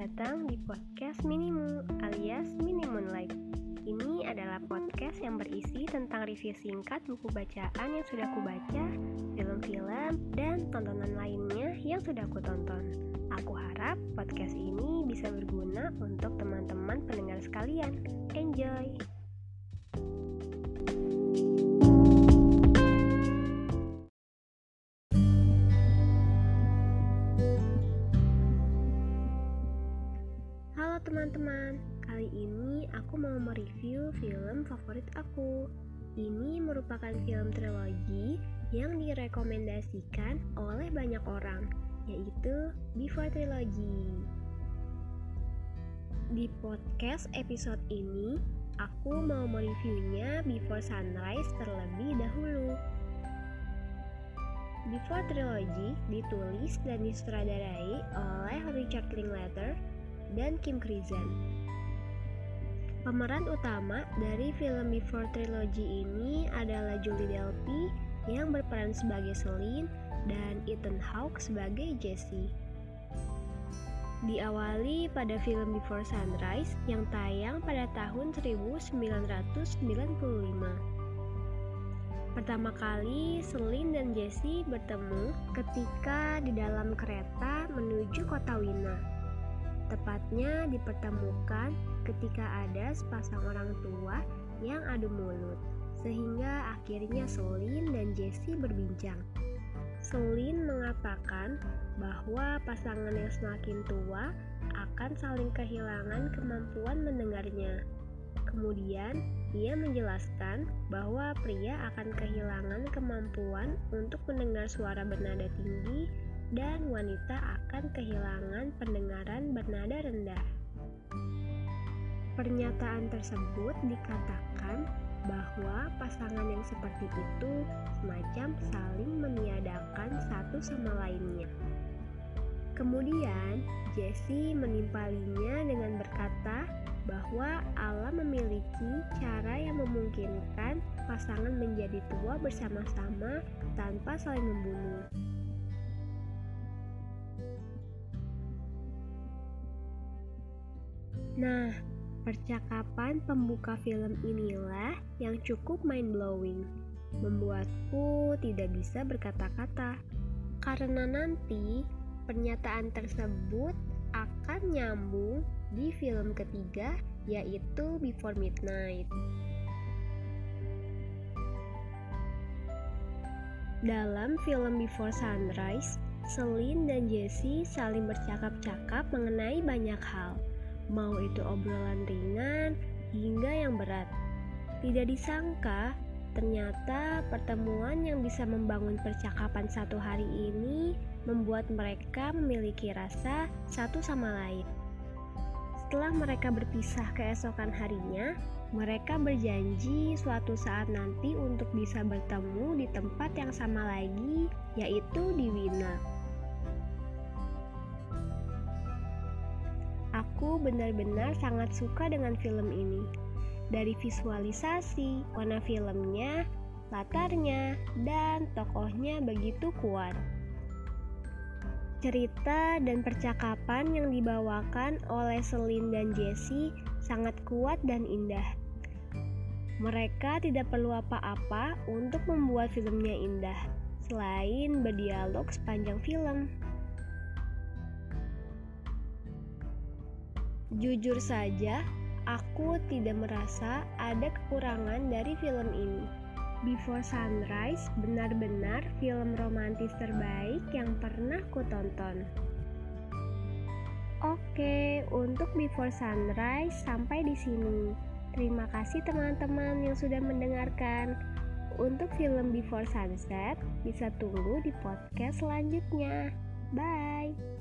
datang di podcast Minimu alias Minimun Life. Ini adalah podcast yang berisi tentang review singkat buku bacaan yang sudah aku baca, film-film, dan tontonan lainnya yang sudah aku tonton. Aku harap podcast ini bisa berguna untuk teman-teman pendengar sekalian. Enjoy! Teman-teman, kali ini aku mau mereview film favorit aku. Ini merupakan film trilogi yang direkomendasikan oleh banyak orang, yaitu Before Trilogy. Di podcast episode ini, aku mau mereviewnya Before Sunrise terlebih dahulu. Before Trilogy ditulis dan disutradarai oleh Richard Linklater dan Kim Krizan. Pemeran utama dari film Before Trilogy ini adalah Julie Delpy yang berperan sebagai Celine dan Ethan Hawke sebagai Jesse. Diawali pada film Before Sunrise yang tayang pada tahun 1995. Pertama kali Celine dan Jesse bertemu ketika di dalam kereta menuju kota Wina. Tepatnya dipertemukan ketika ada sepasang orang tua yang adu mulut, sehingga akhirnya Celine dan Jesse berbincang. Celine mengatakan bahwa pasangan yang semakin tua akan saling kehilangan kemampuan mendengarnya. Kemudian, ia menjelaskan bahwa pria akan kehilangan kemampuan untuk mendengar suara bernada tinggi dan wanita akan kehilangan pendengaran bernada rendah. Pernyataan tersebut dikatakan bahwa pasangan yang seperti itu semacam saling meniadakan satu sama lainnya. Kemudian, Jesse menimpalinya dengan berkata bahwa Allah memiliki cara yang memungkinkan pasangan menjadi tua bersama-sama tanpa saling membunuh. Nah, percakapan pembuka film inilah yang cukup mind-blowing, membuatku tidak bisa berkata-kata. Karena nanti pernyataan tersebut akan nyambung di film ketiga yaitu Before Midnight. Dalam film Before Sunrise, Celine dan Jesse saling bercakap-cakap mengenai banyak hal mau itu obrolan ringan hingga yang berat. Tidak disangka, ternyata pertemuan yang bisa membangun percakapan satu hari ini membuat mereka memiliki rasa satu sama lain. Setelah mereka berpisah keesokan harinya, mereka berjanji suatu saat nanti untuk bisa bertemu di tempat yang sama lagi, yaitu di Wina. Aku benar-benar sangat suka dengan film ini. Dari visualisasi, warna filmnya, latarnya, dan tokohnya begitu kuat. Cerita dan percakapan yang dibawakan oleh Celine dan Jesse sangat kuat dan indah. Mereka tidak perlu apa-apa untuk membuat filmnya indah, selain berdialog sepanjang film. Jujur saja, aku tidak merasa ada kekurangan dari film ini. Before Sunrise benar-benar film romantis terbaik yang pernah ku tonton. Oke, untuk Before Sunrise sampai di sini. Terima kasih teman-teman yang sudah mendengarkan. Untuk film Before Sunset bisa tunggu di podcast selanjutnya. Bye.